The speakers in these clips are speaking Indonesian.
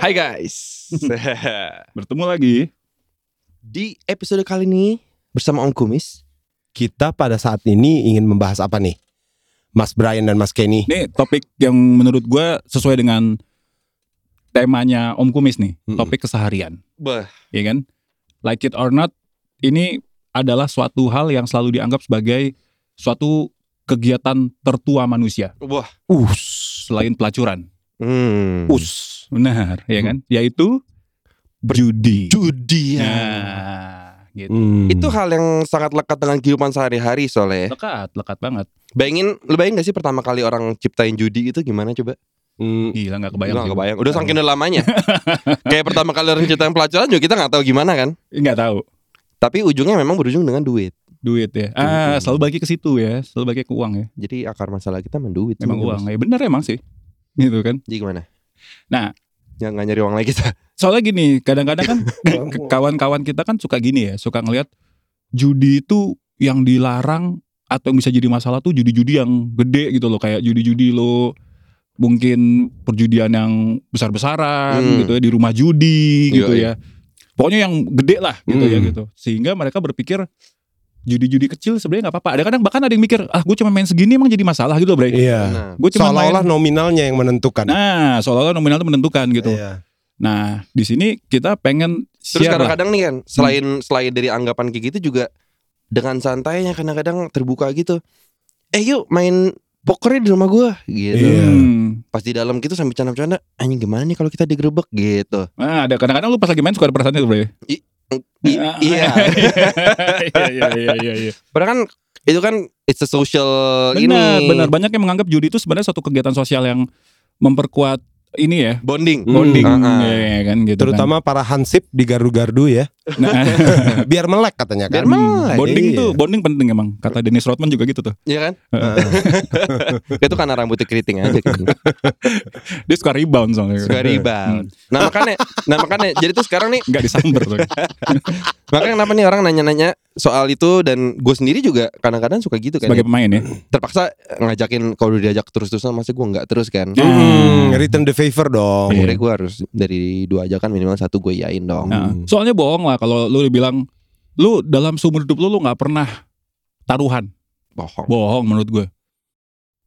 Hai guys. Bertemu lagi. Di episode kali ini bersama Om Kumis. Kita pada saat ini ingin membahas apa nih? Mas Brian dan Mas Kenny. Ini topik yang menurut gue sesuai dengan temanya Om Kumis nih. Mm-mm. Topik keseharian, Bah. ya kan? Like it or not, ini adalah suatu hal yang selalu dianggap sebagai suatu kegiatan tertua manusia Wah. Us. selain pelacuran. Hmm. Us. Benar, ya kan? Yaitu judi. Judi ya. Nah, gitu. Hmm. Itu hal yang sangat lekat dengan kehidupan sehari-hari soalnya. Lekat, lekat banget. Bayangin, lu bayangin gak sih pertama kali orang ciptain judi itu gimana coba? Hmm. Gila nggak Gue kebayang. gak sih. kebayang. Udah saking udah lamanya. Kayak pertama kali orang ciptain pelacuran juga kita nggak tahu gimana kan. Nggak tahu. Tapi ujungnya memang berujung dengan duit. Duit ya. Ah, selalu bagi ke situ ya. Selalu bagi ke uang ya. Jadi akar masalah kita memang duit. Memang uang. Ya benar emang sih. Gitu kan. Jadi gimana? Nah. yang nggak nyari uang lagi kita. Soalnya gini, kadang-kadang kan kawan-kawan kita kan suka gini ya, suka ngelihat judi itu yang dilarang atau yang bisa jadi masalah tuh judi-judi yang gede gitu loh, kayak judi-judi lo mungkin perjudian yang besar-besaran Hmm. gitu ya di rumah judi gitu Yoi. ya. Pokoknya yang gede lah gitu ya Hmm. gitu. Sehingga mereka berpikir judi-judi kecil sebenarnya nggak apa-apa. Ada kadang bahkan ada yang mikir, ah gue cuma main segini emang jadi masalah gitu loh, Bray. Iya. Nah, Gue cuma main. Seolah-olah nominalnya yang menentukan. Nah, seolah-olah nominal itu menentukan gitu. Iya. Nah, di sini kita pengen Terus kadang-kadang nih kan selain selain dari anggapan kayak gitu juga dengan santainya kadang-kadang terbuka gitu. Eh yuk main pokernya di rumah gua gitu. Iya. Hmm. Pas di dalam gitu sambil canda-canda, anjing gimana nih kalau kita digerebek gitu. Nah, ada kadang-kadang lu pas lagi main suka ada perasaan itu, Bro. I- iya. Iya, iya, iya, iya, iya. Padahal kan itu kan it's a social Benar, ini benar. Banyak yang menganggap judi itu sebenarnya suatu kegiatan sosial yang memperkuat ini ya, bonding. Hmm. bonding, Ah, ah. ya, ya, kan gitu. Terutama para hansip di gardu-gardu ya. Kan. Nah, Biar melek katanya Biar kan. melek. bonding Iya. tuh, bonding penting emang. Kata Dennis Rodman juga gitu tuh. Iya kan? Heeh. itu karena rambutnya keriting aja kan. Dia suka rebound soalnya. Suka rebound. Nah makanya, nah makanya jadi tuh sekarang nih Enggak disamber tuh. Makanya kenapa nih orang nanya-nanya soal itu dan gue sendiri juga kadang-kadang suka gitu kan. Sebagai ya. pemain ya. Terpaksa ngajakin kalau udah diajak terus-terusan masa gue nggak terus kan. Hmm, return the favor dong. Iya. Akhirnya gue harus dari dua ajakan minimal satu gue yain dong. Nah, Hmm. soalnya bohong lah kalau lu bilang lu dalam seumur hidup lu lu nggak pernah taruhan. Bohong. bohong menurut gue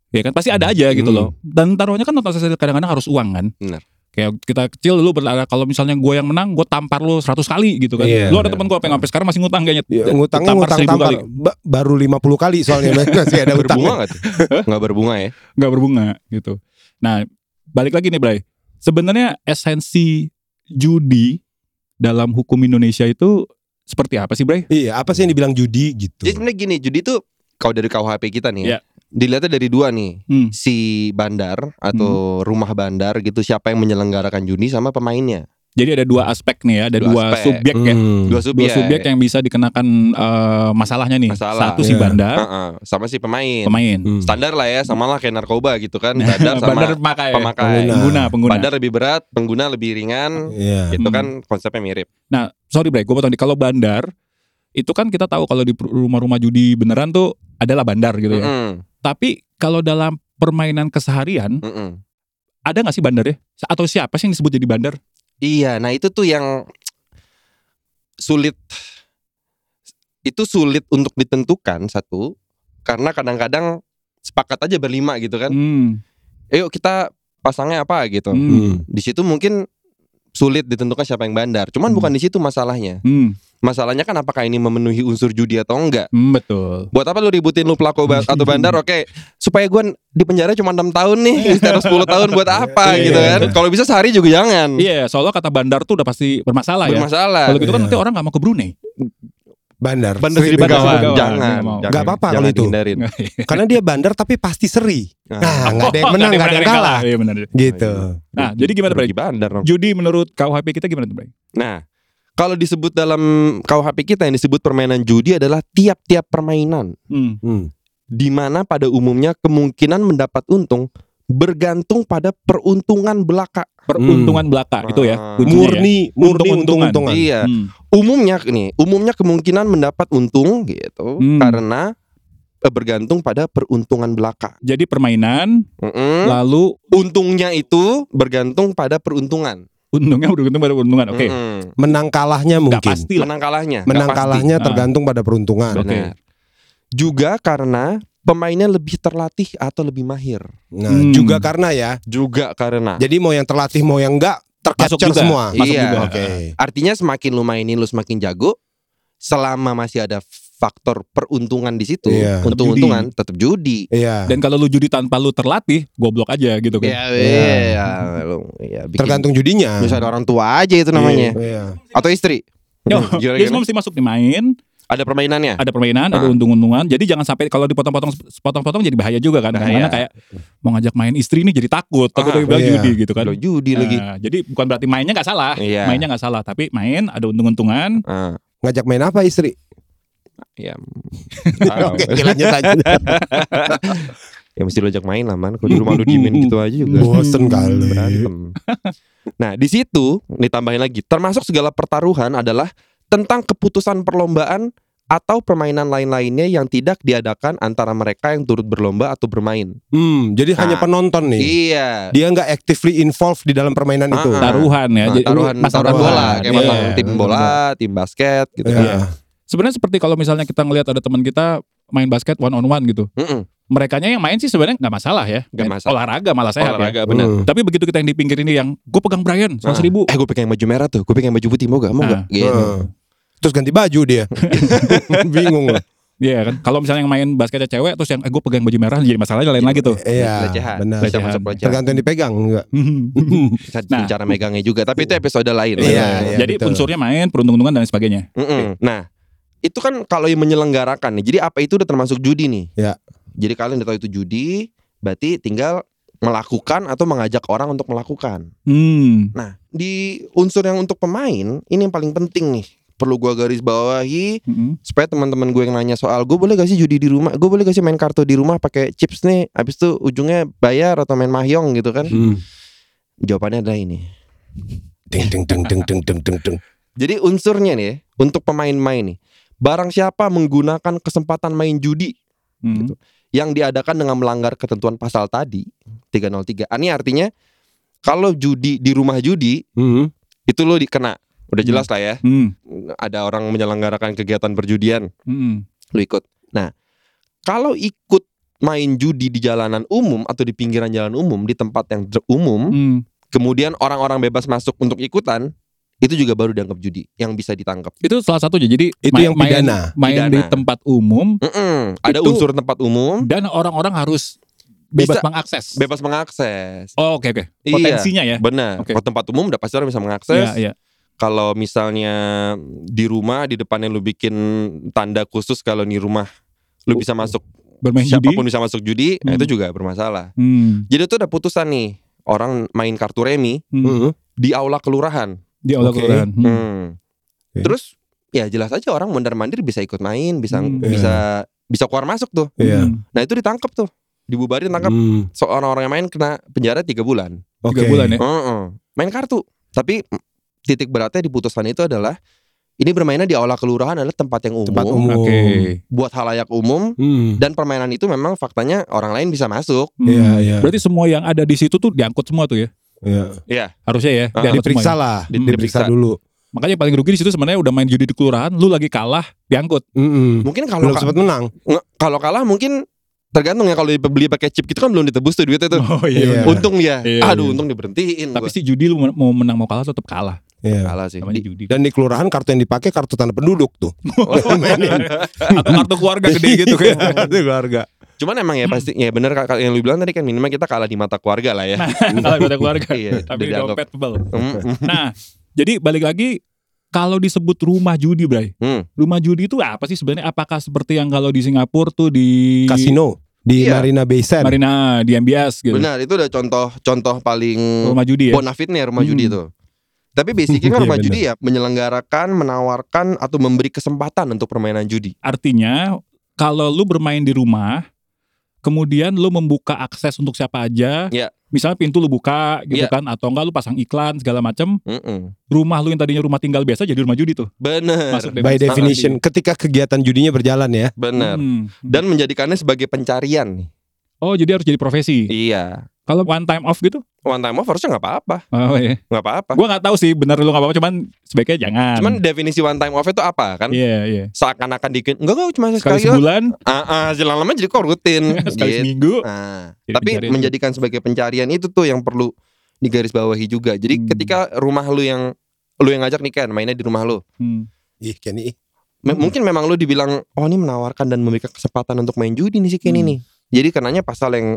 ya kan pasti ada aja gitu Hmm. loh dan taruhannya kan otomatis kadang-kadang harus uang kan Benar. kayak kita kecil dulu berlara kalau misalnya gue yang menang gue tampar lu 100 kali gitu kan Iya, lu ada benar. teman gue apa yang sampai sekarang masih ngutang kayaknya Ya, ngutangnya Tampar ngutang tampar kali. Ba- baru 50 kali soalnya masih ada Berbunga? Nggak berbunga ya? nggak berbunga gitu nah balik lagi nih Bray sebenarnya esensi judi dalam hukum Indonesia itu seperti apa sih Bray? Iya, apa sih yang dibilang judi gitu? Jadi sebenarnya gini, judi tuh kalau dari KUHP kita nih ya, Iya. dilihatnya dari dua nih. Hmm. Si bandar atau rumah bandar gitu siapa yang menyelenggarakan judi sama pemainnya. Jadi ada dua aspek nih ya, ada Dua dua, subjek ya. Hmm. Dua Dua subjek. subjek yang bisa dikenakan eh, masalahnya nih. Masalah. Satu si Iya. bandar, Heeh, sama si pemain. pemain. Hmm. Standar lah ya, sama lah kayak narkoba gitu kan. Bandar sama bandar pemakai. pemakai. Pengguna. Pengguna, pengguna. Bandar lebih berat, pengguna lebih ringan. Iya. Itu Hmm. kan konsepnya mirip. Nah, sorry Bray, gue potong di kalau bandar itu kan kita tahu kalau di rumah-rumah judi beneran tuh adalah bandar gitu ya. Mm-mm, Tapi kalau dalam permainan keseharian mm-mm. ada nggak sih bandar ya? Atau siapa sih yang disebut jadi bandar? Iya, nah itu tuh yang sulit itu sulit untuk ditentukan satu karena kadang-kadang sepakat aja berlima gitu kan. Hmm. Ayo kita pasangnya apa gitu. Hmm. Hmm. Di situ mungkin sulit ditentukan siapa yang bandar. Cuman Hmm. bukan di situ masalahnya. Hmm. Masalahnya kan apakah ini memenuhi unsur judi atau enggak. Hmm, betul. Buat apa lu ributin lu pelaku atau bandar? Oke, supaya gue di penjara cuma enam tahun nih, sekitar 10 tahun buat apa Iya. gitu kan? Kalau bisa sehari juga jangan. Iya, soalnya kata bandar tuh udah pasti bermasalah ya. Bermasalah. Kalau gitu kan Iya. nanti orang nggak mau ke Brunei. Bandar. Bandar Seri Begawan. Jangan. Nggak apa-apa kalau itu. dihindarin. Karena dia bandar tapi pasti seri. Nah, Nah, nggak ada yang Oh, menang, nggak ada yang kalah. Iya benar. Gitu. Nah, jadi gimana Bray? Bandar. Judi menurut KUHP kita gimana tuh Bray? Nah, kalau disebut dalam KUHP kita yang disebut permainan judi adalah tiap-tiap permainan Hmm. Hmm. di mana pada umumnya kemungkinan mendapat untung bergantung pada peruntungan belaka. Peruntungan belaka itu ya. Ah. ya. Murni, murni Untung-untungan. untung-untungan. Iya. Hmm. Umumnya nih, umumnya kemungkinan mendapat untung gitu Hmm. karena eh, bergantung pada peruntungan belaka. Jadi permainan Mm-mm. lalu Untungnya itu bergantung pada peruntungan. Untungnya beruntung pada keuntungan. Oke. Mm-mm. Menang kalahnya mungkin. pasti lah. Menang kalahnya. Menang pasti. kalahnya Ah. tergantung pada peruntungan. Oke. Benar. Juga karena pemainnya lebih terlatih atau lebih mahir. Nah, Hmm. juga karena ya. Juga karena. Jadi mau yang terlatih mau yang enggak tercapture juga. semua. Masuk Iya. juga. Oke. Artinya semakin lu mainin lu semakin jago. Selama masih ada faktor peruntungan di situ, Iya. untung-untungan tetap judi. Iya. Dan kalau lu judi tanpa lu terlatih, goblok aja gitu kan. Iya, iya, lu ya bikin Tergantung judinya. misalnya orang tua aja itu namanya. Iya. Atau istri. Yo, gimana? semua mesti masuk nih main, Ada permainannya. ada permainan, ada Ah. untung-untungan. Jadi jangan sampai kalau dipotong-potong potong-potong jadi bahaya juga kan. Kadang-kadang kayak mau ngajak main istri nih jadi takut, takut Ah, dia bilang iya. judi gitu kan. Judi lagi. Nah, jadi bukan berarti mainnya nggak salah, Iya. mainnya nggak salah, tapi main ada untung-untungan. Ah, Ngajak main apa istri? Ya. Oke, lanjut aja. ya mesti lo ajak main lah man. Kalau di rumah lu diemin gitu aja juga. Bosen kali. berantem. Nah, di situ ditambahin lagi, termasuk segala pertaruhan adalah tentang keputusan perlombaan atau permainan lain-lainnya yang tidak diadakan antara mereka yang turut berlomba atau bermain. Hmm, jadi hanya Nah. penonton nih. Iya. Dia nggak actively involved di dalam permainan itu. Ah, ah. Taruhan ya, Nah, jadi taruhan taruhan bola kayak Iya. masang tim bola, tim basket gitu Iya. kan. Sebenarnya seperti kalau misalnya kita ngelihat ada teman kita main basket one on one gitu. Mm-mm. Merekanya yang main sih sebenarnya nggak masalah ya. Main masalah. Olahraga malah sehat ya. Olahraga benar. Hmm. Tapi begitu kita yang di pinggir ini yang gue pegang Brian seratus Ah. ribu. Eh gue pengen baju merah tuh, gue pengen baju putih mau gak? Mau Ah. gak? Gitu. Heeh. Terus ganti baju dia. Bingung loh. Iya kan. Kalau misalnya yang main basketnya cewek terus yang eh gue pegang baju merah jadi masalahnya lain lagi tuh. Iya, Pelecehan. benar. Pelecehan. Tergantung yang dipegang enggak? Bisa Nah. cara megangnya juga, tapi itu episode lain. Iya, iya. jadi betul. unsurnya main, peruntung-untungan dan sebagainya. Mm-mm. Nah, itu kan kalau yang menyelenggarakan nih. Jadi apa itu udah termasuk judi nih? Ya. Jadi kalian udah tahu itu judi, berarti tinggal melakukan atau mengajak orang untuk melakukan. Hmm. Nah, di unsur yang untuk pemain, ini yang paling penting nih. Perlu gua garis bawahi Mm-mm. supaya teman-teman gue yang nanya soal gue boleh gak sih judi di rumah, gue boleh gak sih main kartu di rumah pakai chips nih, habis itu ujungnya bayar atau main mahjong gitu kan? Hmm. Jawabannya adalah ini. Ding ding ding ding ding ding ding ding. Jadi unsurnya nih ya, untuk pemain-main nih, barang siapa menggunakan kesempatan main judi Hmm. Gitu. yang diadakan dengan melanggar ketentuan pasal tadi 303. Ah, Ini artinya kalau judi di rumah judi Hmm. itu lo dikena. Udah jelas lah ya. Hmm. Ada orang menyelenggarakan kegiatan perjudian, Hmm. lo ikut. Nah, kalau ikut main judi di jalanan umum atau di pinggiran jalan umum di tempat yang umum, Hmm. kemudian orang-orang bebas masuk untuk ikutan, itu juga baru dianggap judi yang bisa ditangkap. Itu salah satunya. Jadi Itu main- yang pidana. Main, main Pidana. di tempat umum Mm-mm. Ada Itu- unsur tempat umum, dan orang-orang harus bebas Bisa. mengakses. bebas mengakses. Oh, oke oke. Iya. Potensinya ya. Benar. Oke. Kalau tempat umum udah pasti orang bisa mengakses. Iya, iya. Kalau misalnya di rumah di depannya lu bikin tanda khusus kalau di rumah lu bisa masuk Bermain judi. siapa pun bisa masuk judi, nah Hmm. itu juga bermasalah. Hmm. Jadi itu ada putusan nih orang main kartu remi Hmm. Hmm. di aula kelurahan. Di aula Oke. kelurahan. Hmm. Hmm. Oke. Terus ya jelas aja orang mondar mandir bisa ikut main, bisa Hmm. bisa bisa keluar masuk tuh. Iya. Hmm. Nah itu ditangkap tuh, dibubarin tangkap. Hmm. Seorang orang yang main kena penjara tiga bulan. Oke. Tiga bulan ya. Heeh. Main kartu. Tapi titik beratnya di putusan itu adalah ini bermainnya di aula kelurahan adalah tempat yang umum, Tempat umum. Oke. buat halayak umum Hmm. dan permainan itu memang faktanya orang lain bisa masuk. Hmm. Iya, iya. Berarti semua yang ada di situ tuh diangkut semua tuh ya. Iya. Iya. Harusnya ya. Ah, diangkut Diperiksa ya. lah, Di- diperiksa diperiksa. dulu. Makanya paling rugi di situ sebenarnya udah main judi di kelurahan, lu lagi kalah, diangkut. Mm-mm. Mungkin kalau Belum ka- sempat menang. kalau kalah mungkin tergantung ya kalau beli pakai chip gitu kan belum ditebus tuh duitnya tuh. Oh Iya. Untung dia. Iya, Aduh, iya. untung diberhentiin Tapi gua. sih judi lu mau menang mau kalah tetap kalah. Iya. kalah sih. Di- judi. Dan di kelurahan kartu yang dipakai kartu tanda penduduk tuh. Atau kartu keluarga gede gitu kan. Kartu keluarga. Cuman emang ya pasti ya bener kak yang lu bilang tadi kan minimal kita kalah di mata keluarga lah ya. Kalah pada keluarga. Iya, Tapi dompet tebal. Nah, jadi balik lagi kalau disebut rumah judi, Bray. Hmm. Rumah judi itu apa sih sebenarnya? Apakah seperti yang kalau di Singapura tuh di Kasino di Iya. Marina Bay Sands. Marina di MBS gitu. Benar, itu udah contoh contoh paling Rumah judi ya. bonafit nih rumah Hmm. judi itu. Tapi basicnya kan Iya, rumah bener. judi ya menyelenggarakan, menawarkan atau memberi kesempatan untuk permainan judi. Artinya kalau lu bermain di rumah, kemudian lu membuka akses untuk siapa aja. Iya. Misalnya pintu lu buka gitu Iya. kan atau enggak lu pasang iklan segala macam. Mm-mm. Rumah lu yang tadinya rumah tinggal biasa jadi rumah judi tuh. Bener, Masuk By definition ketika kegiatan judinya berjalan ya. bener. Hmm. Dan menjadikannya sebagai pencarian nih. Oh, jadi harus jadi profesi. Iya. Kalau one time off gitu? One time off harusnya nggak apa-apa, Oh iya. nggak apa-apa. Gua nggak tahu sih benar lu nggak apa-apa, cuman sebaiknya jangan. Cuman definisi one time off itu apa kan? Iya, iya. Seakan-akan dikit. Enggak kok cuma Sekali sekali. sebulan, Ah, ah, jalan lama jadi kok rutin. sekali Gitu. seminggu. Nah, Jadi tapi pencarian menjadikan sebagai pencarian itu tuh yang perlu digarisbawahi juga. Jadi Hmm. ketika rumah lu yang lu yang ngajak nih kan mainnya di rumah lu. Hmm. Ih, Kenny. M-. Mungkin memang lu dibilang oh ini menawarkan dan memberikan kesempatan untuk main judi nih si Kenny Hmm. nih. Jadi kenanya pasal yang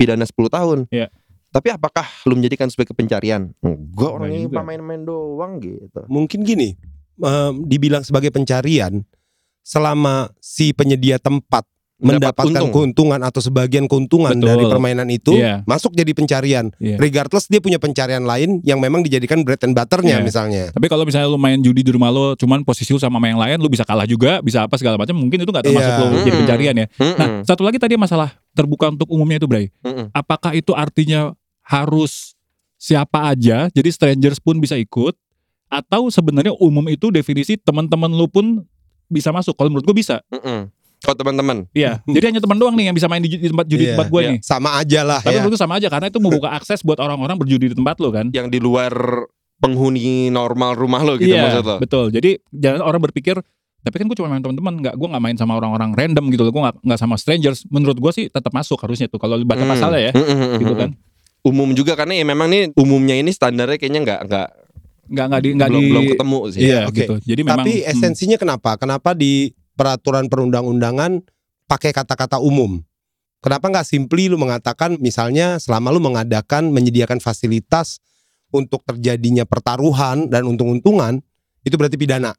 pidana 10 tahun. Iya. Tapi apakah lu menjadikan sebagai pencarian? Enggak, orang ini main-main doang gitu. Mungkin gini, em, dibilang sebagai pencarian selama si penyedia tempat mendapatkan untung. keuntungan atau sebagian keuntungan Betul. dari permainan itu Iya. masuk jadi pencarian. Iya. Regardless dia punya pencarian lain yang memang dijadikan bread and butternya Iya. misalnya. Tapi kalau misalnya lu main judi di rumah lo, cuman posisi lu sama yang lain, lu bisa kalah juga, bisa apa segala macam, mungkin itu nggak termasuk Iya. lu jadi Mm-mm. pencarian ya. Nah, Mm-mm. satu lagi tadi masalah terbuka untuk umumnya itu, Bray. Mm-mm. Apakah itu artinya harus siapa aja, jadi strangers pun bisa ikut, atau sebenarnya umum itu definisi teman-teman lu pun bisa masuk? Kalau menurut gue bisa. Mm-mm. Kalau teman-teman Iya. jadi hanya teman doang nih yang bisa main di, di tempat judi Iya, tempat gue iya. nih. Sama aja lah Tapi ya. menurut sama aja karena itu membuka akses buat orang-orang berjudi di tempat lo kan. yang di luar penghuni normal rumah lo gitu iya, maksud lo. betul. Jadi jangan orang berpikir tapi kan gue cuma main teman-teman, nggak gue nggak main sama orang-orang random gitu loh, gue nggak sama strangers. Menurut gue sih tetap masuk harusnya tuh kalau baca Hmm. pasalnya ya, Mm, mm, mm, gitu kan. Umum juga karena ya memang nih umumnya ini standarnya kayaknya nggak nggak Nggak nggak di nggak belum, di belum ketemu sih. Iya, Oke. gitu. Jadi memang Tapi hmm, esensinya kenapa? Kenapa di peraturan perundang-undangan pakai kata-kata umum? Kenapa nggak simply lu mengatakan misalnya selama lu mengadakan menyediakan fasilitas untuk terjadinya pertaruhan dan untung-untungan itu berarti pidana.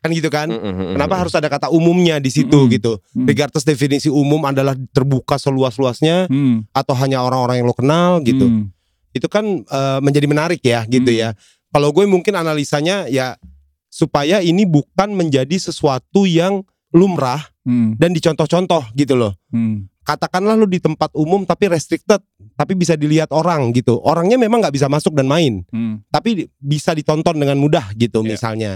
Kan gitu kan? Mm, mm, mm, Kenapa mm. harus ada kata umumnya di situ gitu? Hmm. Regardless definisi umum adalah terbuka seluas-luasnya hmm, atau hanya orang-orang yang lo kenal gitu. hmm, Itu kan eh, menjadi menarik ya gitu Hmm. ya. Kalau gue mungkin analisanya ya supaya ini bukan menjadi sesuatu yang lumrah hmm, dan dicontoh-contoh gitu loh. hmm. Katakanlah lu di tempat umum tapi restricted, tapi bisa dilihat orang gitu. Orangnya memang nggak bisa masuk dan main, hmm. tapi bisa ditonton dengan mudah gitu Iya. misalnya.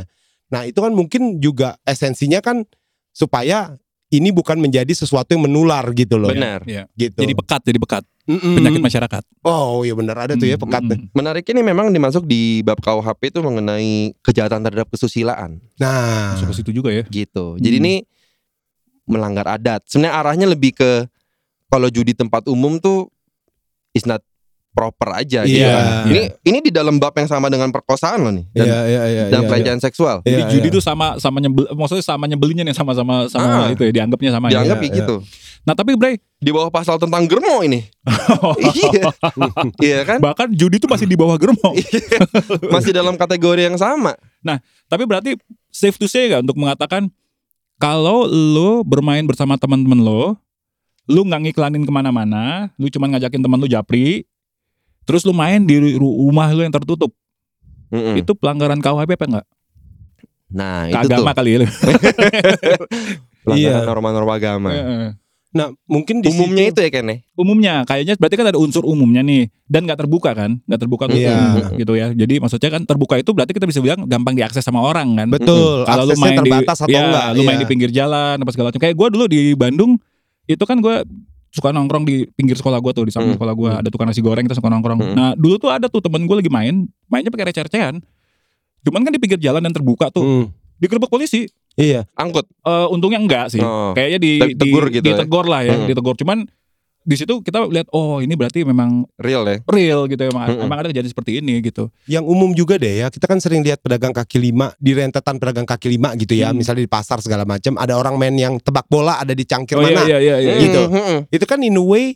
Nah itu kan mungkin juga esensinya kan supaya ini bukan menjadi sesuatu yang menular gitu loh. Benar. Iya. Gitu. Jadi pekat, jadi pekat. Mm-mm. Penyakit masyarakat. Oh iya benar ada tuh ya pekat. hmm, Menarik ini memang dimasuk di bab KUHP itu mengenai kejahatan terhadap kesusilaan Nah, Masuk ke situ juga ya. gitu. Jadi Hmm. ini melanggar adat. Sebenarnya arahnya lebih ke kalau judi tempat umum tuh is not proper aja gitu. Iya. Ini ini di dalam bab yang sama dengan perkosaan loh nih dan, iya iya iya. dan iya, pelecehan seksual. iya. Jadi Iya, judi iya. itu sama sama nyebel, maksudnya sama nyebelinnya nih sama sama sama Ah. itu ya dianggapnya sama ya. Dianggap iya, iya. gitu. Nah tapi Bray, Di bawah pasal tentang germo ini. iya. Iya kan? bahkan judi itu masih di bawah germo. Masih dalam kategori yang sama. Tapi berarti safe to say gak untuk mengatakan kalau lo bermain bersama teman-teman lo, lu nggak ngiklanin ke mana-mana, lu cuma ngajakin teman lu japri, terus lu main di ru- rumah lu yang tertutup, Mm-mm. itu pelanggaran KUHP apa enggak? Nah, Ke itu tuh agama kali ya. pelanggaran Iya. norma-norma agama. Heeh. Nah, mungkin di Umumnya situ, itu ya Ken ya? umumnya kayaknya berarti kan ada unsur umumnya nih dan nggak terbuka kan nggak terbuka untuk Iya. umum gitu ya jadi maksudnya kan terbuka itu berarti kita bisa bilang gampang diakses sama orang kan betul. kalau lu main di terbatas atau ya, enggak? lu main iya. di pinggir jalan apa segala macam kayak gue dulu di Bandung itu kan gue suka nongkrong di pinggir sekolah gue tuh di samping Hmm. sekolah gue ada tukang nasi goreng kita suka nongkrong Hmm. nah dulu tuh ada tuh temen gue lagi main mainnya pakai receh-recehan cuman kan di pinggir jalan dan terbuka tuh Hmm, digerebek polisi iya. Angkut. Eh, untungnya enggak sih Oh. kayaknya di, Tapi tegur di- gitu ya? ditegur lah ya Hmm. ditegur cuman di situ kita lihat oh ini berarti memang Real ya. real gitu emang, Mm-mm. emang ada kejadian seperti ini gitu. Yang umum juga deh ya. Kita kan sering lihat pedagang kaki lima di rentetan pedagang kaki lima gitu ya. Hmm. Misalnya di pasar segala macam ada orang main yang tebak bola ada di cangkir Oh mana. iya iya iya. Gitu. Mm, mm, mm. Itu kan in a way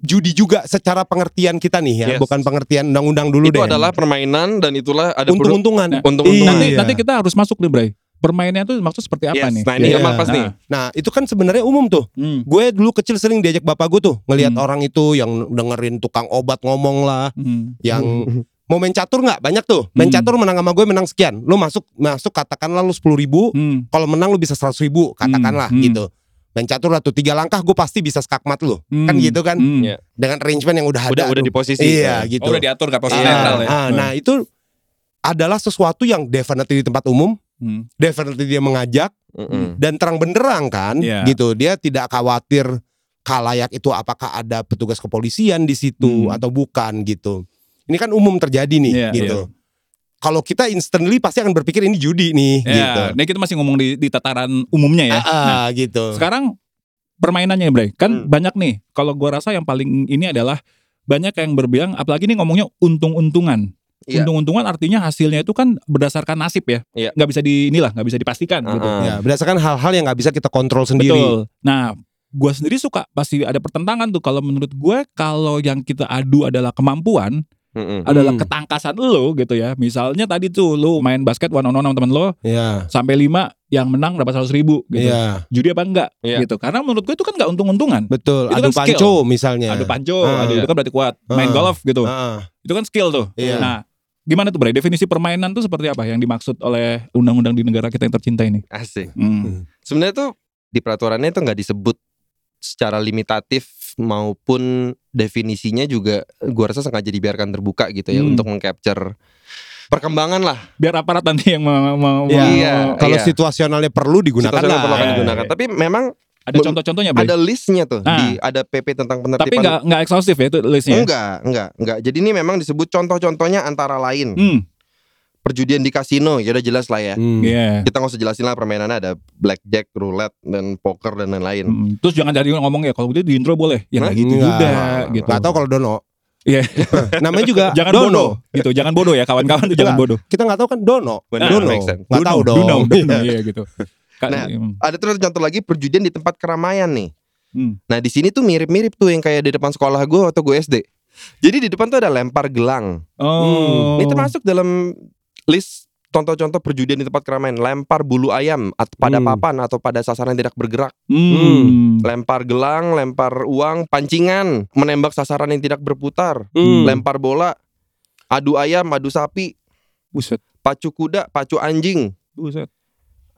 judi juga secara pengertian kita nih ya, Yes. bukan pengertian undang-undang dulu Itu deh. adalah permainan dan itulah ada untung-untungan. Nah, untung-untungan. Nanti Iya. nanti kita harus masuk nih, Bray. Permainannya tuh maksud seperti apa Yes, nih? Nah ini Iya. gampang pas nih. Nah, Nah, itu kan sebenarnya umum tuh. hmm, Gue dulu kecil sering diajak bapak gue tuh ngelihat Hmm. orang itu yang dengerin tukang obat ngomong lah, hmm. yang mau main catur nggak banyak tuh. Main Hmm. catur menang sama gue menang sekian. Lu masuk masuk katakanlah lu sepuluh ribu, Hmm. kalau menang lu bisa seratus ribu katakanlah Hmm. gitu. Main catur lah tuh tiga langkah gue pasti bisa skakmat lu. Hmm. Kan gitu kan? Hmm. Iya. Dengan arrangement yang udah ada. Udah udah tuh. di posisi. Iya gitu. Oh, udah diatur gak posisi Ah, ya? ah, nah itu adalah sesuatu yang definitely di tempat umum, Hmm. definitely dia mengajak Mm-mm. dan terang benderang kan, Iya. gitu. Dia tidak khawatir kalayak itu apakah ada petugas kepolisian di situ Hmm. atau bukan gitu. Ini kan umum terjadi nih Iya, gitu. Kalau kita instantly pasti akan berpikir ini judi nih Ya, gitu. ini kita masih ngomong di, di tataran umumnya ya. Ah, ah, gitu. Sekarang permainannya Bray, kan Hmm. banyak nih. Kalau gua rasa yang paling ini adalah banyak yang berbilang apalagi nih ngomongnya untung-untungan. Iya. Untung-untungan artinya hasilnya itu kan berdasarkan nasib ya. Iya. Nggak bisa di inilah, nggak bisa dipastikan gitu. Ah, ah. Ya, berdasarkan hal-hal yang nggak bisa kita kontrol sendiri. Betul. Nah, gua sendiri suka pasti ada pertentangan tuh kalau menurut gue kalau yang kita adu adalah kemampuan, Mm-mm. adalah Hmm. ketangkasan lo gitu ya. Misalnya tadi tuh lo main basket one on one sama temen lo Iya. sampai 5 yang menang dapat 100 ribu gitu. Iya, Judi apa enggak Iya. gitu. Karena menurut gue itu kan nggak untung-untungan. betul. Itu Adu kan skill. panco misalnya. Adu panco, Ah, adu itu kan berarti kuat. Main Ah. golf gitu. Ah, Itu kan skill tuh. Iya. Nah, gimana tuh Bray? Definisi permainan tuh seperti apa yang dimaksud oleh undang-undang di negara kita yang tercinta ini? Asik. Hmm. Sebenarnya tuh di peraturannya itu nggak disebut secara limitatif maupun definisinya juga gua rasa sengaja dibiarkan terbuka gitu ya Hmm. untuk mengcapture perkembangan lah. Biar aparat nanti yang me- me- Iya. me- Iya. Kalau situasionalnya perlu digunakan Situasional lah. perlu akan Iya, digunakan. iya. Tapi memang ada contoh-contohnya ada listnya tuh Ah. di ada PP tentang penertiban. Tapi nggak nggak eksklusif ya itu listnya. enggak, enggak, enggak. Jadi ini memang disebut contoh-contohnya antara lain Hmm. perjudian di kasino, ya udah jelas lah ya. Hmm. Iya. Kita nggak usah jelasin lah permainannya ada blackjack, roulette, dan poker dan lain-lain. Hmm. Terus jangan jadi ngomong ya kalau gitu di intro boleh. Ya Hah? gitu Enggak. juga gitu. Gak tau kalau Dono. Iya. Namanya juga Jangan Dono. bodoh gitu. Jangan bodoh ya kawan-kawan tuh jangan bodoh. Kita nggak tahu kan Dono. Benar, Dono. Nggak tahu dong. Duno, Duno, iya gitu. Nah, hmm. Ada terus contoh lagi perjudian di tempat keramaian nih. Hmm. Nah di sini tuh mirip-mirip tuh yang kayak di depan sekolah gue atau gue SD. Jadi di depan tuh ada lempar gelang. Oh. Ini termasuk dalam list contoh-contoh perjudian di tempat keramaian. Lempar bulu ayam at- pada Hmm. papan atau pada sasaran yang tidak bergerak. Hmm. Lempar gelang, lempar uang, pancingan, menembak sasaran yang tidak berputar, Hmm. lempar bola, adu ayam, adu sapi, Buset. pacu kuda, pacu anjing, Buset.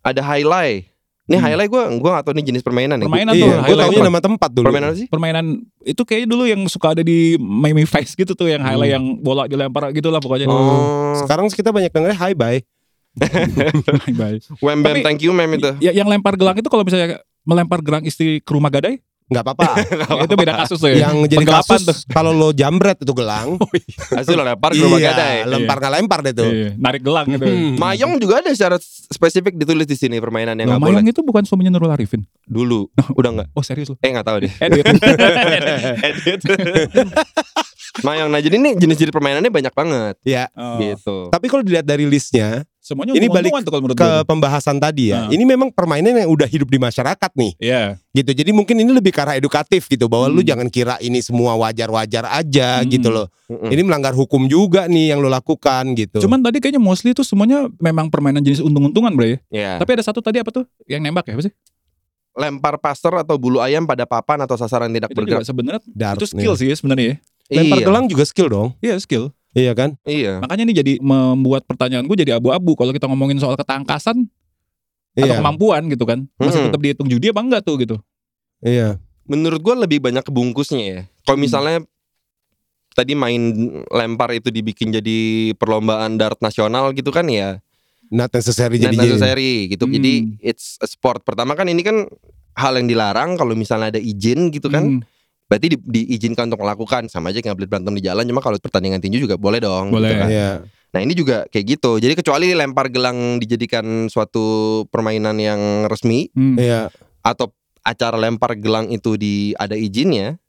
Ada highlight. Ini Hmm. highlight gue gua gak tahu nih jenis permainan ya. Permainan Iya, tuh. gue highlight taunya apa? nama tempat dulu. Permainan apa sih? permainan itu kayaknya dulu yang suka ada di Miami Vice gitu tuh yang highlight Hmm. yang bola dilempar gitu lah pokoknya. Oh, Sekarang kita banyak dengernya hi bye. Wham bam Tapi- thank you mem itu. Ya, yang lempar gelang itu kalau misalnya melempar gelang istri ke rumah gadai, Nggak apa-apa. itu beda kasus tuh ya. Yang jadi Penggelapan kasus kalau lo jambret itu gelang. Hasil lo lempar ke rumah iya, gadai. lempar nggak lempar deh tuh. Iya, narik gelang gitu. Hmm. Mayong juga ada secara spesifik ditulis di sini permainan yang Loh, nggak boleh. Mayang itu bukan suaminya Nurul Arifin. Dulu udah nggak? Oh serius loh. Eh nggak tahu deh. Edit. Edit. Mayong. Nah jadi ini jenis-jenis permainannya banyak banget Ya. Oh. gitu. Tapi kalau dilihat dari listnya Semuanya Ini untung-untungan tuh kalau menurut ke gue. pembahasan tadi ya, ini memang permainan yang udah hidup di masyarakat nih, Iya. gitu. Jadi mungkin ini lebih ke arah edukatif gitu, bahwa lu Hmm. jangan kira ini semua wajar-wajar aja Hmm. gitu loh. Mm-mm. Ini melanggar hukum juga nih yang lo lakukan gitu. Cuman tadi kayaknya mostly tuh semuanya memang permainan jenis untung-untungan bro ya. Ya. Tapi ada satu tadi apa tuh? Yang nembak ya apa sih? Lempar passer atau bulu ayam pada papan atau sasaran tidak Itu bergerak. sebenarnya itu skill nih. sih ya sebenarnya ya. Lempar Iya. gelang juga skill dong, Iya skill. Iya kan? Iya. Makanya ini jadi membuat pertanyaan gue jadi abu-abu kalau kita ngomongin soal ketangkasan atau Iya, kemampuan gitu kan. Masih Hmm. tetap dihitung judi apa enggak tuh gitu. iya. Menurut gua lebih banyak kebungkusnya ya. Kalau Hmm. misalnya tadi main lempar itu dibikin jadi perlombaan dart nasional gitu kan ya. Not necessary Not jadi necessary gitu. Hmm. Jadi it's a sport. Pertama kan ini kan hal yang dilarang kalau misalnya ada izin gitu kan. Hmm, Berarti di, diizinkan untuk melakukan sama aja nggak boleh berantem di jalan. Cuma kalau pertandingan tinju juga boleh dong. Boleh. gitu kan. Iya. Nah ini juga kayak gitu. Jadi kecuali lempar gelang dijadikan suatu permainan yang resmi hmm. Iya. atau acara lempar gelang itu di ada izinnya,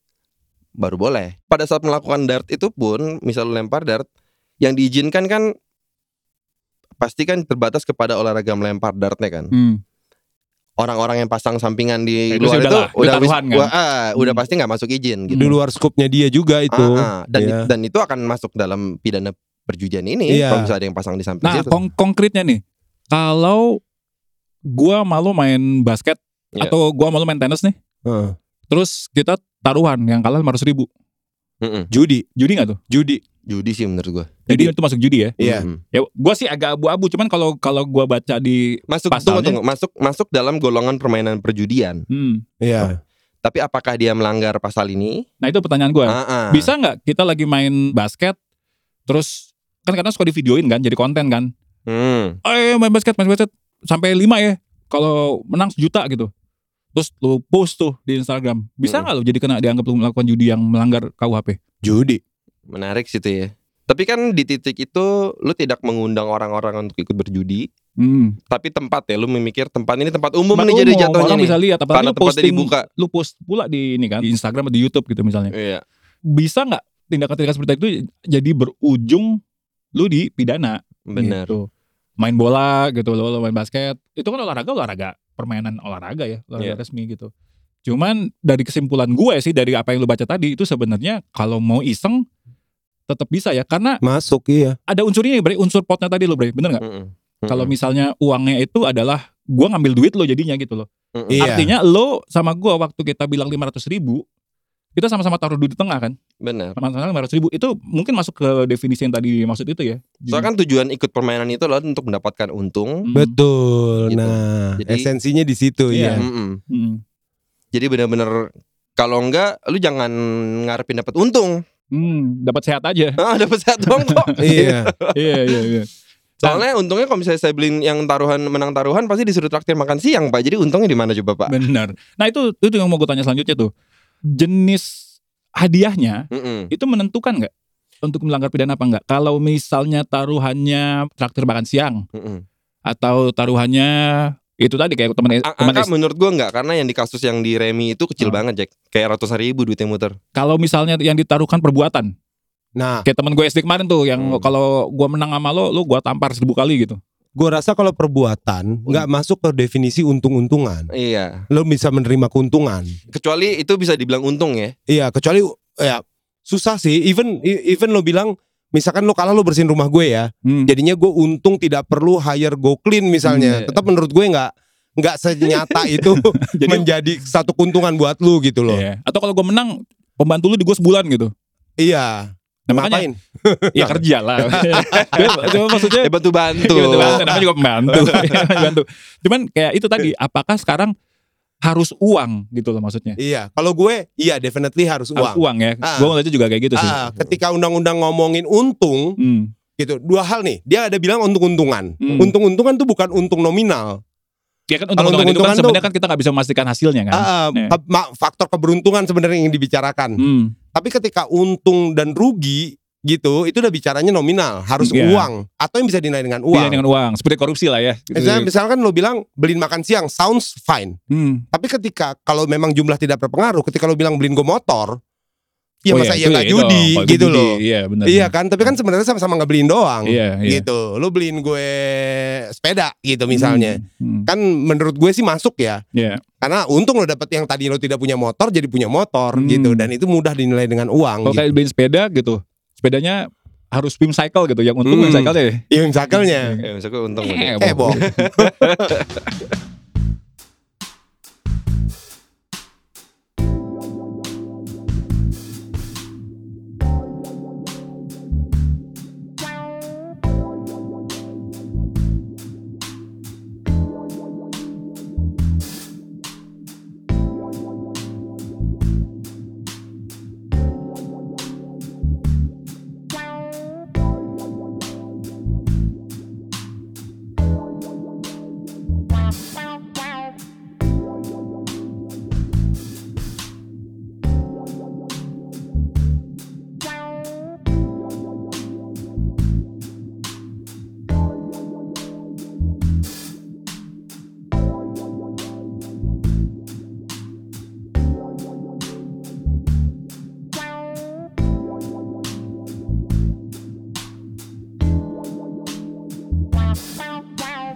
baru boleh. Pada saat melakukan dart itu pun, misal lempar dart, yang diizinkan kan pasti kan terbatas kepada olahraga melempar dartnya kan. Hmm. Orang-orang yang pasang sampingan di Ya, itu luar itu udah taruhan kan? wah, ah, udah Hmm. pasti nggak masuk izin Di gitu. luar skupnya dia juga itu. Ah, ah. dan Iya. dan itu akan masuk dalam pidana perjudian ini Iya. kalau misalnya ada yang pasang di samping Nah, situ. kong- konkretnya nih. Kalau gua malu main basket Iya. atau gua malu main tenis nih, Heeh. terus kita taruhan yang kalah 500 ribu. Mm-mm. Judi, Judi nggak tuh? judi. Judi sih menurut gua. Jadi itu masuk judi ya? Iya. Ya, gua sih agak abu-abu. Cuman kalau kalau gua baca di, Masuk Pasalnya- tunggu, tunggu. masuk masuk dalam golongan permainan perjudian. hmm, Iya. Tapi apakah dia melanggar pasal ini? nah itu pertanyaan gua. Ah, ah. Bisa nggak kita lagi main basket, terus kan kadang suka di videoin kan, jadi konten kan? Hmm. Eh main basket, main basket sampai 5 ya. Kalau menang sejuta gitu. Terus lu post tuh di Instagram, bisa Mm. nggak lu jadi kena dianggap lu melakukan judi yang melanggar KUHP? Judi. Menarik sih itu ya. Tapi kan di titik itu lu tidak mengundang orang-orang untuk ikut berjudi, Hmm. tapi tempat ya lu memikir tempat ini tempat umum Tempat nih jadi umum, jatuhnya orang nih. bisa lihat apalagi Karena lu posting dibuka. lu post pula di ini kan di Instagram atau di YouTube gitu misalnya Iya. bisa nggak tindakan-tindakan seperti itu jadi berujung lu dipidana Benar. gitu. Main bola gitu lo, lo main basket itu kan olahraga olahraga permainan olahraga ya olahraga Iya. resmi gitu cuman dari kesimpulan gue sih dari apa yang lu baca tadi itu sebenarnya kalau mau iseng tetap bisa ya karena Masuk iya. ada unsurnya bre unsur potnya tadi lo bre bener nggak Mm-mm. kalau Mm-mm. misalnya uangnya itu adalah gua ngambil duit lo jadinya gitu loh Mm-mm. Iya. Artinya lo sama gua waktu kita bilang 500 ribu kita sama-sama taruh duit di tengah kan benar. sama-sama 500 ribu itu mungkin masuk ke definisi yang tadi maksud itu ya Soalnya kan tujuan ikut permainan itu adalah untuk mendapatkan untung. Hmm. Betul. Gitu. Nah, Jadi- esensinya di situ Iya. ya. Mm-mm. Hmm. Jadi benar-benar kalau enggak lu jangan ngarepin dapat untung. Hmm, dapat sehat aja. Ah, dapat sehat dong kok. Iya. iya iya iya. Soalnya untungnya kalau misalnya saya beliin yang taruhan menang taruhan pasti disuruh traktir makan siang, Pak. Jadi untungnya di mana coba, Pak? Benar. Nah, itu itu yang mau gue tanya selanjutnya tuh. Jenis hadiahnya Mm-mm. itu menentukan nggak untuk melanggar pidana apa enggak? Kalau misalnya taruhannya traktir makan siang Mm-mm. atau taruhannya itu tadi kayak teman Ang- teman Angka menurut gua enggak karena yang di kasus yang di Remi itu kecil Oh. banget, Jack. Kayak ratusan ribu duit yang muter. kalau misalnya yang ditaruhkan perbuatan Nah, kayak teman gue SD kemarin tuh yang Hmm. kalau gue menang sama lo lo gue tampar seribu kali gitu gua rasa kalau perbuatan nggak masuk ke definisi untung-untungan. Iya. Lo bisa menerima keuntungan. Kecuali itu bisa dibilang untung ya. Iya, kecuali ya susah sih. Even even lo bilang misalkan lo kalah lo bersihin rumah gue ya. Hmm. Jadinya gue untung tidak perlu hire go clean misalnya. Hmm, iya. Tetap menurut gue nggak nggak senyata itu Jadi- menjadi satu keuntungan buat lu gitu loh. Iya. atau kalau gue menang pembantu lu di gue sebulan gitu Iya. Nah, makanya Ngapain? ya kerja lah Cuma maksudnya Eh bantu-bantu. Iya, bantu, namanya juga pembantu. Bantu. Cuman kayak itu tadi, apakah sekarang harus uang gitu loh maksudnya? Iya. Kalau gue, iya definitely harus Harus uang. uang ya. Ah. Gue ngeliatnya juga kayak gitu sih. Ah, ketika undang-undang ngomongin untung Hmm. gitu, dua hal nih. Dia ada bilang untung-untungan. Hmm. Untung-untungan tuh bukan untung nominal. Ya kan untung-untungan itu kan sebenarnya kan kita nggak bisa memastikan hasilnya kan. Ah, ma- faktor keberuntungan sebenarnya yang dibicarakan. Hmm. Tapi ketika untung dan rugi gitu, itu udah bicaranya nominal, harus Iya. uang atau yang bisa dinilai dengan uang. Iya dengan uang, seperti korupsi lah ya. Gitu. Misalnya, misalkan lo bilang beliin makan siang, sounds fine. Hmm. Tapi ketika kalau memang jumlah tidak berpengaruh, ketika lo bilang beliin gue motor, ya Oh masa iya, iya itu nggak ya, judi itu gitu judi, loh. Iya benar. Iya kan, tapi kan sebenarnya sama-sama nggak beliin doang. Iya, iya. Gitu. Lo beliin gue sepeda gitu misalnya. Hmm. Hmm. Kan menurut gue sih masuk ya. Iya. Karena untung lo dapet yang tadi lo tidak punya motor jadi punya motor Hmm. gitu dan itu mudah dinilai dengan uang Kalau gitu. kayak beliin sepeda gitu, sepedanya harus swim cycle gitu. Yang untung Hmm. cycle deh. Iya misalnya. Eh, maksudnya untung. Eh. Eh, boh.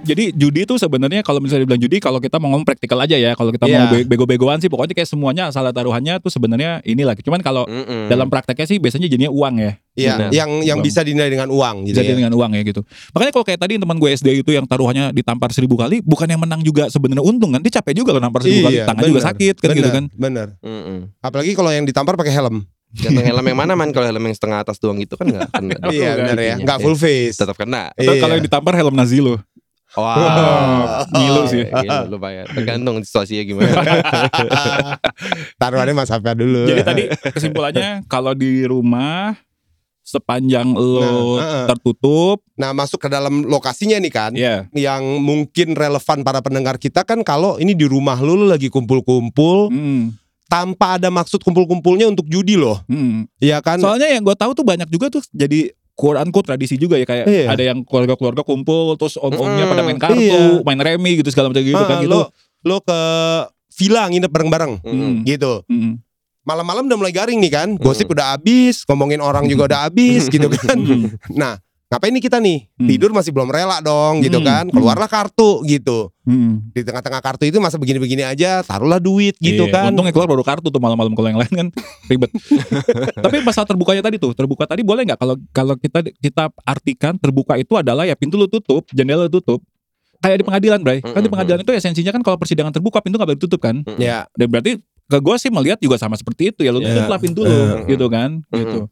Jadi judi itu sebenarnya kalau misalnya dibilang judi kalau kita mau ngomong praktikal aja ya. Kalau kita mau Iya. be- bego-begoan sih pokoknya kayak semuanya salah taruhannya tuh sebenarnya inilah. Cuman kalau Mm-mm. dalam prakteknya sih biasanya jadinya uang ya. Iya, Benar. yang yang Uang. bisa dinilai dengan uang gitu Jadi ya. dengan uang ya gitu. Makanya kalau kayak tadi teman gue SD itu yang taruhannya ditampar seribu kali, bukan yang menang juga sebenarnya untung kan? Dia capek juga kalau nampar seribu kali, Iya, tangan juga benar. sakit kan gitu Benar, kan? Bener. Mm-mm. Apalagi kalau yang ditampar pakai helm. Gantung helm yang mana man? Kalau helm yang setengah atas doang gitu kan enggak kena. Iya, benar ya. Enggak full face. Tetap kena. Atau Iya. kalau yang ditampar helm Nazi lo. Wah, ngilu sih. Gila, lumayan. Tergantung situasinya gimana. Taruhannya Mas Hafia dulu. Jadi tadi kesimpulannya kalau di rumah sepanjang lo Nah, tertutup, Nah, masuk ke dalam lokasinya nih kan. ya. Yang mungkin relevan para pendengar kita kan kalau ini di rumah lu, lu lagi kumpul-kumpul Hmm, tanpa ada maksud kumpul-kumpulnya untuk judi loh. hmm. Iya kan? Soalnya yang gue tahu tuh banyak juga tuh jadi quote unquote tradisi juga ya kayak Iya. ada yang keluarga-keluarga kumpul terus om-omnya Mm-mm, pada main kartu, iya. main remi gitu segala macam gitu kan Ah, gitu. Lo lo ke villa nginep bareng-bareng Hmm. gitu. Hmm. Malam-malam udah mulai garing nih kan. Gosip udah habis, ngomongin orang juga udah habis gitu kan. Nah, ngapain nih kita nih? Hmm. Tidur masih belum rela dong gitu Hmm. kan. Keluarlah kartu gitu. Hmm. Di tengah-tengah kartu itu masa begini-begini aja, taruhlah duit gitu Iya, kan. Untungnya keluar baru kartu tuh malam-malam kalau yang lain kan ribet. Tapi masalah terbukanya tadi tuh, terbuka tadi boleh nggak kalau kalau kita kita artikan terbuka itu adalah ya pintu lu tutup, jendela lu tutup. Kayak di pengadilan, Bray. Kan di pengadilan itu esensinya kan kalau persidangan terbuka pintu nggak boleh ditutup kan. Ya, Dan berarti ke gue sih melihat juga sama seperti itu ya lu Ya. tutup lah pintu lu gitu kan. Gitu.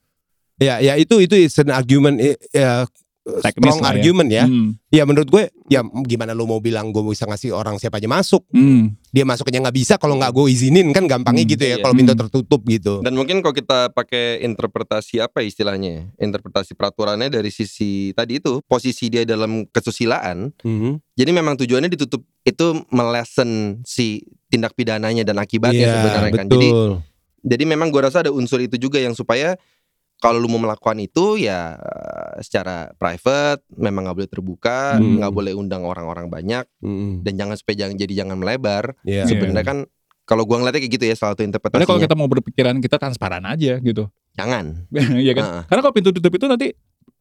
Ya, ya itu itu is an argument ya, Teknis strong ya. argument ya. Hmm. Ya menurut gue, ya gimana lu mau bilang gue bisa ngasih orang siapa aja masuk? Hmm. Dia masuknya nggak bisa kalau nggak gue izinin kan gampangnya Hmm, gitu ya. iya. Kalau pintu Hmm. tertutup gitu. Dan mungkin kalau kita pakai interpretasi apa istilahnya? Interpretasi peraturannya dari sisi tadi itu posisi dia dalam kesusilaan. Mhm. Jadi memang tujuannya ditutup itu melesen si tindak pidananya dan akibatnya Iya, sebenarnya kan. Jadi betul. jadi memang gua rasa ada unsur itu juga yang supaya kalau lu mau melakukan itu ya secara private memang nggak boleh terbuka, Hmm. nggak boleh undang orang-orang banyak Mhm. dan jangan supaya jangan jadi jangan melebar. Iya. Sebenarnya kan kalau gua ngeliatnya kayak gitu ya salah satu Karena interpretasinya. kalau kita mau berpikiran kita transparan aja gitu. Jangan. Iya kan? Heeh. Karena kalau pintu tutup itu nanti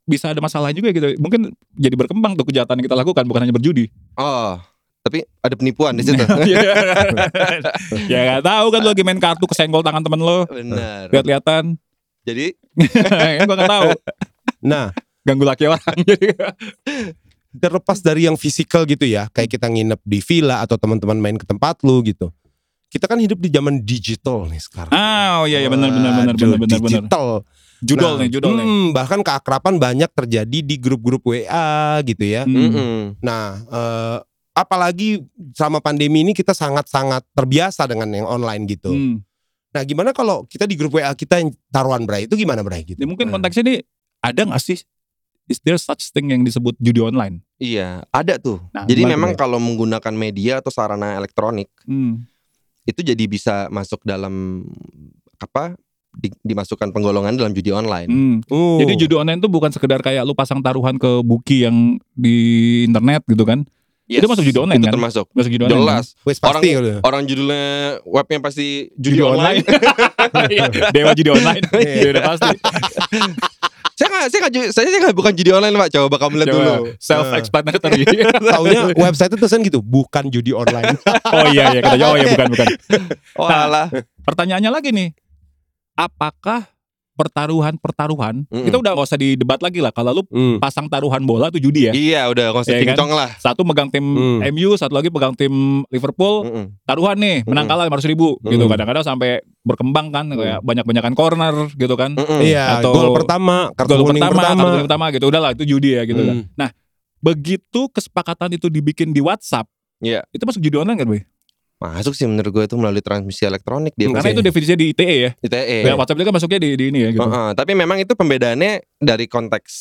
bisa ada masalah juga gitu. Mungkin jadi berkembang tuh kejahatan yang kita lakukan bukan hanya berjudi. Oh, tapi ada penipuan di situ. ya nggak tahu kan lu lagi main kartu kesenggol tangan temen lo, Benar. lihat-lihatan. Jadi ya gua nggak tahu. Nah, Ganggu laki orang terlepas dari yang fisikal gitu ya, kayak kita nginep di villa atau teman-teman main ke tempat lu gitu. Kita kan hidup di zaman digital nih sekarang. Ah, oh iya iya benar benar benar benar benar digital. Judol Nah, nih, judol nih. hmm, bahkan keakraban banyak terjadi di grup-grup WA gitu ya. Hmm. mm-mm. Nah, eh, apalagi sama pandemi ini kita sangat-sangat terbiasa dengan yang online gitu. Hmm. Nah, gimana kalau kita di grup WA kita yang taruhan Bray? Itu gimana Bray gitu? Ini mungkin Nah. konteksnya ini ada nggak sih is there such thing yang disebut judi online? Iya, ada tuh. Nah, jadi memang tuh, kalau menggunakan media atau sarana elektronik Hmm. itu jadi bisa masuk dalam apa? di- dimasukkan penggolongan dalam judi online. Hmm. Oh. Jadi judi online itu bukan sekedar kayak lu pasang taruhan ke buki yang di internet gitu kan? Yes, Itu masuk judi online itu kan? termasuk. Masuk judi online. Jelas. Wes pasti kalau- Orang judulnya webnya pasti kan? judi, online. Iya, Dewa judi online. Iya. Iya, udah pasti. saya nggak, saya nggak, saya nggak bukan judi online pak. Coba kamu lihat dulu. Self explanatory. Taunya website itu tulisan gitu, bukan judi online. oh iya iya kata oh iya bukan bukan. Oh Nah, alah. Pertanyaannya lagi nih. Apakah pertaruhan-pertaruhan Mm-mm. kita udah gak usah didebat lagi lah kalau lu Hmm. pasang taruhan bola tuh judi ya. Iya udah nggak usah Iya kan? lah. Satu megang tim Hmm. MU, satu lagi pegang tim Liverpool. Mm-mm. Taruhan nih, menang kalah 500 ribu gitu. Mm. Kadang-kadang sampai berkembang kan kayak banyak-banyakan corner gitu kan. Mm-mm. Iya, Atau gol pertama, kartu Gol kuning pertama, pertama. kartu kuning pertama gitu. Udahlah itu judi ya gitu kan. Hmm. Begitu kesepakatan itu dibikin di WhatsApp, Iya. itu masuk judi online kan, Boy? Masuk sih menurut gue itu melalui transmisi elektronik dia. Karena Oke. itu definisinya di ITE ya. ITE. Ya, WhatsApp itu kan masuknya di, di ini ya gitu. Heeh, tapi memang itu pembedaannya dari konteks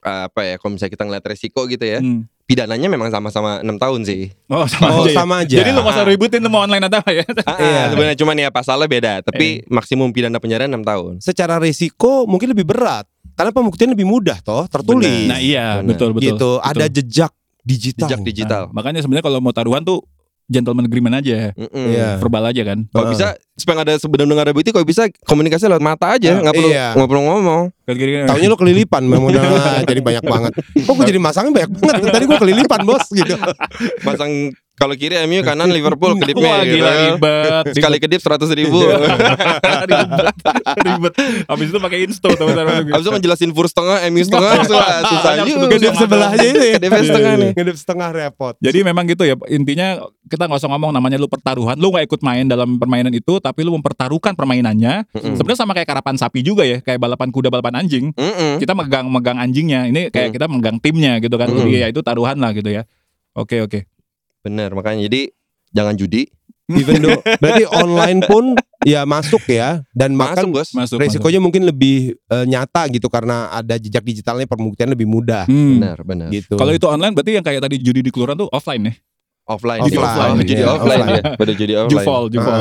apa ya? Kalau misalnya kita ngeliat resiko gitu ya, Hmm. pidananya memang sama-sama enam tahun sih. Oh, sama Oh, aja ya. sama aja. Jadi lu gak usah ributin mau online atau apa ya. Ah, Iya. Sebenarnya cuman ya pasalnya beda, tapi maksimum pidana penjara enam tahun. Secara resiko mungkin lebih berat. Karena pembuktian lebih mudah toh, tertulis. Nah iya, Benar. betul betul. gitu, ada jejak digital. Jejak digital. Nah, makanya sebenarnya kalau mau taruhan tuh gentleman agreement aja, Mm-mm. Iya. verbal aja kan. Kalau Heeh. bisa supaya nggak ada sebenarnya ada bukti, kalau bisa komunikasi lewat mata aja, nggak perlu iya. nggak perlu ngomong. Taunya lo kelilipan, memang udah jadi banyak banget. Kok gue jadi masangnya banyak banget? Tadi gue kelilipan bos gitu. Pasang kalau kiri MU kanan Liverpool kedipnya Wah gitu. gila ribet. Sekali kedip seratus ribu. ribet. ribet. Habis itu pakai insto teman-teman. Abis itu ngejelasin fur setengah, MU setengah, susah, juga. Ngedip sebelahnya itu ya. Kedip setengah nih. Ngedip setengah repot. Jadi memang gitu ya intinya kita nggak usah ngomong namanya lu pertaruhan, lu nggak ikut main dalam permainan itu, tapi lu mempertaruhkan permainannya. Mm-mm. Sebenarnya sama kayak karapan sapi juga ya, kayak balapan kuda, balapan anjing. Mm-mm. Kita megang megang anjingnya, ini kayak Mm. kita megang timnya gitu kan. Mm. Iya itu taruhan lah gitu ya. Oke oke. Bener makanya jadi jangan judi. Even though berarti online pun ya masuk ya dan Masuk bahkan bos. Masuk. resikonya mungkin lebih eh, nyata gitu karena ada jejak digitalnya pembuktian lebih mudah masuk. Hmm. Benar benar. gitu. Kalau itu online berarti yang kayak tadi judi di kelurahan tuh offline ya. Offline. Offline, Offline. Oh, jadi iya, offline offline. ya. Pada jadi offline. Jufol, jufol.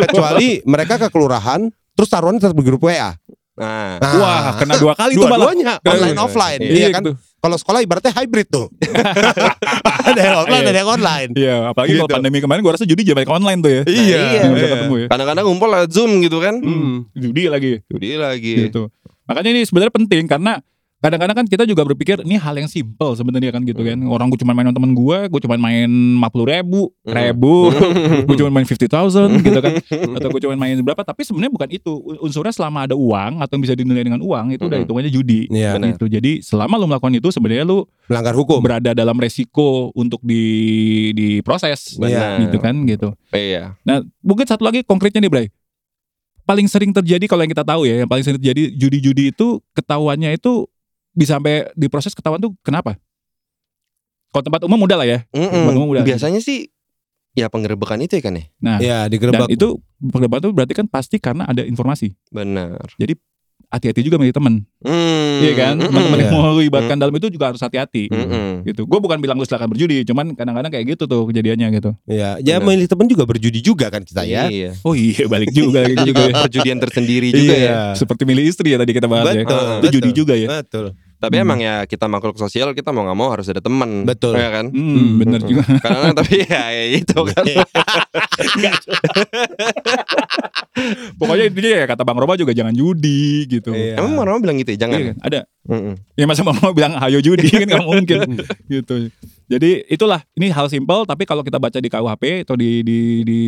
kecuali mereka ke kelurahan terus taruhan tetap di grup WA. Nah, Nah, Wah, kena dua kali tuh malah. online offline. Iya, Iya kan? gitu. Kalau sekolah ibaratnya hybrid tuh. ada yang offline, Iya. ada yang online. Iya, apalagi kalau Gitu. pandemi kemarin gua rasa judi jadi online tuh ya. iya. Nggak bisa ketemu ya. kadang-kadang ngumpul lewat Zoom gitu kan. Hmm. Judi lagi. Jadi lagi. gitu. Makanya ini sebenarnya penting karena kadang-kadang kan kita juga berpikir ini hal yang simple sebenarnya kan gitu kan. Orang gue cuma main sama temen gue, gue cuma main 50 ribu, ribu, gue cuma main 50.000 gitu kan. Atau gue cuma main berapa, tapi sebenarnya bukan itu. Unsurnya selama ada uang atau yang bisa dinilai dengan uang itu udah hitungannya judi. Benar. Gitu. Jadi selama lu melakukan itu sebenarnya lu melanggar hukum. berada dalam resiko untuk di diproses Benar. gitu kan gitu. Iya. Nah, mungkin satu lagi konkretnya nih, Bray. Paling sering terjadi kalau yang kita tahu ya, yang paling sering terjadi judi-judi itu ketahuannya itu bisa sampai diproses ketahuan tuh kenapa? Kalau tempat umum udah lah ya. Mm-mm. Tempat umum udah. Biasanya sih ya penggerebekan itu ya kan ya. Nah, Ya, dan digerebek. itu perdebatan itu berarti kan pasti karena ada informasi. Benar. Hati-hati juga milih teman, Hmm. iya kan? Mm-mm. Teman-teman yang Iya. mau lu libatkan dalam itu juga harus hati-hati. Mm-mm. Gitu. Gue bukan bilang lu silakan berjudi, cuman kadang-kadang kayak gitu tuh kejadiannya gitu. Ya, ya Benar. milih teman juga berjudi juga kan kita ya. Iya. Oh iya, balik juga gitu juga ya. Perjudian tersendiri juga ya. Seperti milih istri ya tadi kita bahas ya. Betul, Itu judi betul. juga ya. Betul. Tapi Hmm. emang ya kita makhluk sosial kita mau nggak mau harus ada teman. Betul. Ya kan? Hmm, bener juga. Karena tapi ya, ya itu kan. Pokoknya intinya ya kata Bang Roma juga jangan judi gitu. Iya. Emang orang bilang gitu ya? Jangan. Iya kan? Ada. Mm-mm. Ya masa Bang Roma bilang ayo judi kan nggak mungkin gitu. Jadi itulah ini hal simpel tapi kalau kita baca di KUHP atau di di di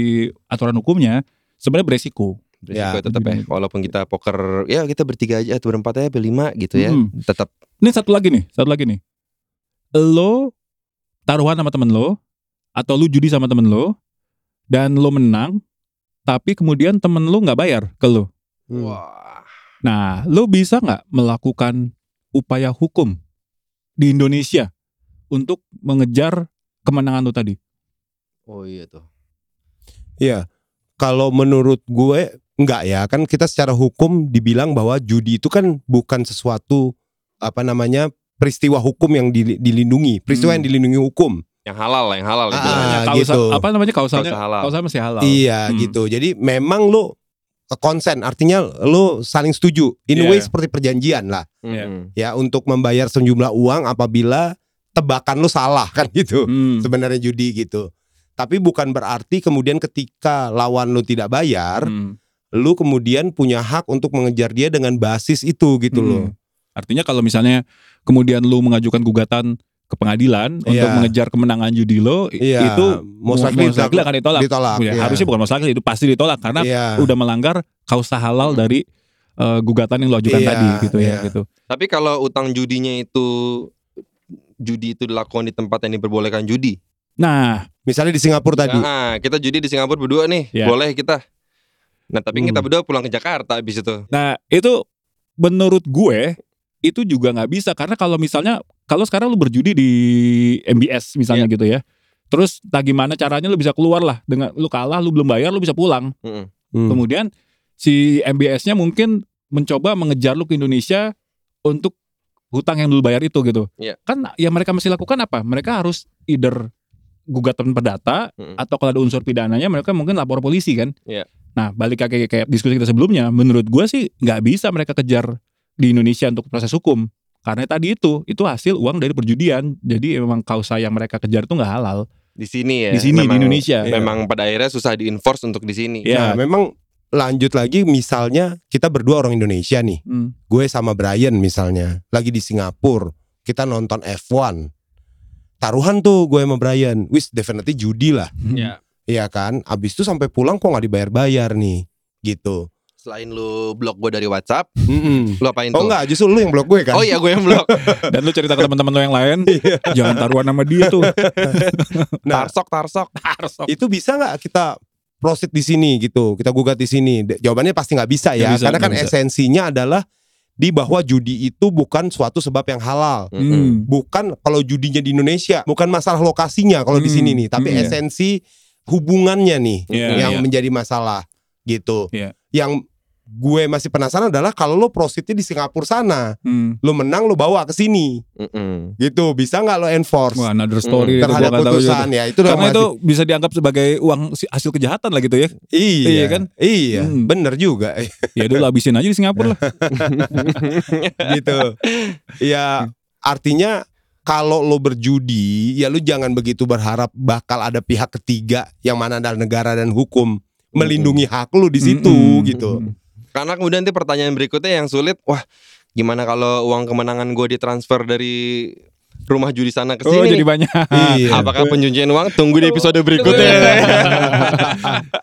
aturan hukumnya sebenarnya beresiko. Berisiko Ya, tetap ya. Walaupun kita poker ya kita bertiga aja atau berempat aja berlima gitu ya. Hmm. Tetap Ini satu lagi nih, satu lagi nih. Lo taruhan sama temen lo atau lu judi sama temen lo dan lo menang tapi kemudian temen lo nggak bayar ke lo. Hmm. wah. Nah, lo bisa nggak melakukan upaya hukum di Indonesia untuk mengejar kemenangan lo tadi? Oh iya tuh. Iya. Kalau menurut gue enggak ya, kan kita secara hukum dibilang bahwa judi itu kan bukan sesuatu apa namanya peristiwa hukum yang dili- dilindungi, peristiwa Hmm. yang dilindungi hukum. Yang halal lah, yang halal Ah, itu. ah, Kausa- gitu. Apa namanya kausalnya? Kausa halal. Kausalnya masih halal. Iya Hmm. gitu. Jadi memang lu konsen, artinya lu saling setuju. In a Iya. way seperti perjanjian lah, Mm-mm. ya untuk membayar sejumlah uang apabila tebakan lu salah kan gitu. Hmm. Sebenarnya judi gitu. Tapi bukan berarti kemudian ketika lawan lu tidak bayar, Hmm. Lu kemudian punya hak untuk mengejar dia dengan basis itu gitu Hmm. loh. Artinya kalau misalnya kemudian lu mengajukan gugatan ke pengadilan untuk Iya. mengejar kemenangan judi lo Iya, itu likely most likely akan ditolak. ditolak. Ya, iya. Harusnya bukan most likely, itu pasti ditolak karena Iya. udah melanggar kausa halal dari eh, gugatan yang lo ajukan Iya, tadi gitu ya iya. gitu. Tapi kalau utang judinya itu judi itu dilakukan di tempat yang diperbolehkan judi. Nah, Misalnya di Singapura tadi. Nah, kita judi di Singapura berdua nih, Ya. boleh kita. Nah, tapi Hmm. kita berdua pulang ke Jakarta habis itu. nah itu menurut gue itu juga nggak bisa karena kalau misalnya kalau sekarang lu berjudi di MBS misalnya gitu ya. Terus tak gimana caranya lu bisa keluar lah dengan lu kalah lu belum bayar lu bisa pulang. Mm-mm. Hmm. Kemudian si MBS-nya mungkin mencoba mengejar lu ke Indonesia untuk hutang yang dulu bayar itu gitu. Iya. Kan yang mereka mesti lakukan apa? Mereka harus either gugatan perdata Mm-mm. atau kalau ada unsur pidananya mereka mungkin lapor polisi kan. Iya. Nah balik kayak kayak diskusi kita sebelumnya, menurut gua sih nggak bisa mereka kejar di Indonesia untuk proses hukum. Karena tadi itu itu hasil uang dari perjudian. Jadi memang kausa yang mereka kejar itu nggak halal Di sini ya. di sini di memang- Indonesia. Iya. Memang pada akhirnya susah di-enforce untuk di sini. Iya. Nah, memang lanjut lagi misalnya kita berdua orang Indonesia nih. Hmm. Gue sama Brian misalnya lagi di Singapura. Kita nonton F1. Taruhan tuh gue sama Brian. Wis definitely judi lah. Ya. Iya kan? Abis itu sampai pulang kok nggak dibayar-bayar nih. Gitu. Selain lu blok gue dari WhatsApp, Mm-mm. lu apain Oh tuh? enggak, justru lu yang blok gue kan? Oh iya gue yang blok. Dan lu cerita ke teman-teman lo yang lain, jangan taruhan sama dia tuh. Nah, tarsok, tarsok. itu bisa nggak kita proceed di sini gitu? Kita gugat di sini. Jawabannya pasti nggak bisa ya, Nggak bisa, karena kan nggak bisa. esensinya adalah di bahwa judi itu bukan suatu sebab yang halal. Hmm. Bukan kalau judinya di Indonesia, bukan masalah lokasinya kalau di Hmm, sini nih, tapi hmm, iya. Hubungannya nih Iya, yang iya. menjadi masalah. gitu. Iya. Yang gue masih penasaran adalah kalau lo prositnya di Singapura sana, Hmm. lo menang lo bawa ke sini, Mm-mm. gitu. Bisa nggak lo enforce Wah, another story itu gua terhadap putusan ya? Itu Karena masih- itu bisa dianggap sebagai uang si- hasil kejahatan lah gitu ya. iya, iya kan? Iya, Hmm. bener juga. Ya dulu habisin aja di Singapura lah. gitu. Ya artinya kalau lo berjudi, ya lo jangan begitu berharap bakal ada pihak ketiga yang mana adalah negara dan hukum melindungi hak lo di situ Mm-mm. gitu. Karena kemudian nanti pertanyaan berikutnya yang sulit, wah gimana kalau uang kemenangan gue ditransfer dari rumah judi sana ke Oh, sini? jadi banyak. Iya. Apakah pencucian uang? Tunggu di episode berikutnya.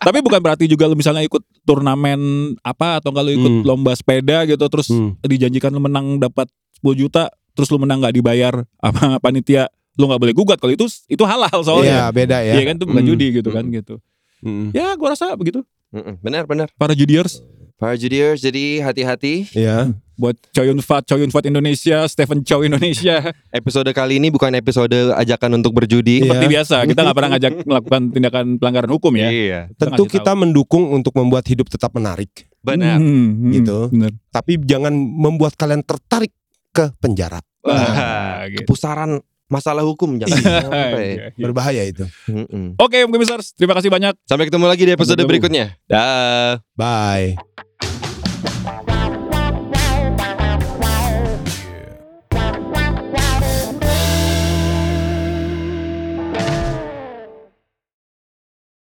Tapi bukan berarti juga lu misalnya ikut turnamen apa atau kalau ikut Hmm. lomba sepeda gitu terus Hmm. dijanjikan lu menang dapat 10 juta terus lu menang nggak dibayar sama panitia lu nggak boleh gugat kalau itu itu halal Iya, soalnya beda ya. Iya kan itu bukan Hmm. judi gitu kan gitu Hmm. ya gua rasa begitu Mm-mm, benar benar. para judiers Para judiers jadi hati-hati. Iya. buat Choyun Fat Choyun Fat Indonesia Stephen Chow Indonesia Episode kali ini bukan episode ajakan untuk berjudi. Iya. seperti biasa kita nggak pernah ngajak melakukan tindakan pelanggaran hukum ya Iya, Tentu kita mendukung untuk membuat hidup tetap menarik, benar. Hmm, hmm, Gitu. bener. tapi jangan membuat kalian tertarik ke penjara. Wah, gitu. Kepusaran masalah hukum jangan sampai. Iya, iya. Berbahaya itu. Mm-mm. Oke, Om Komisaris, terima kasih banyak. Sampai ketemu lagi di episode berikutnya. Dah. Bye.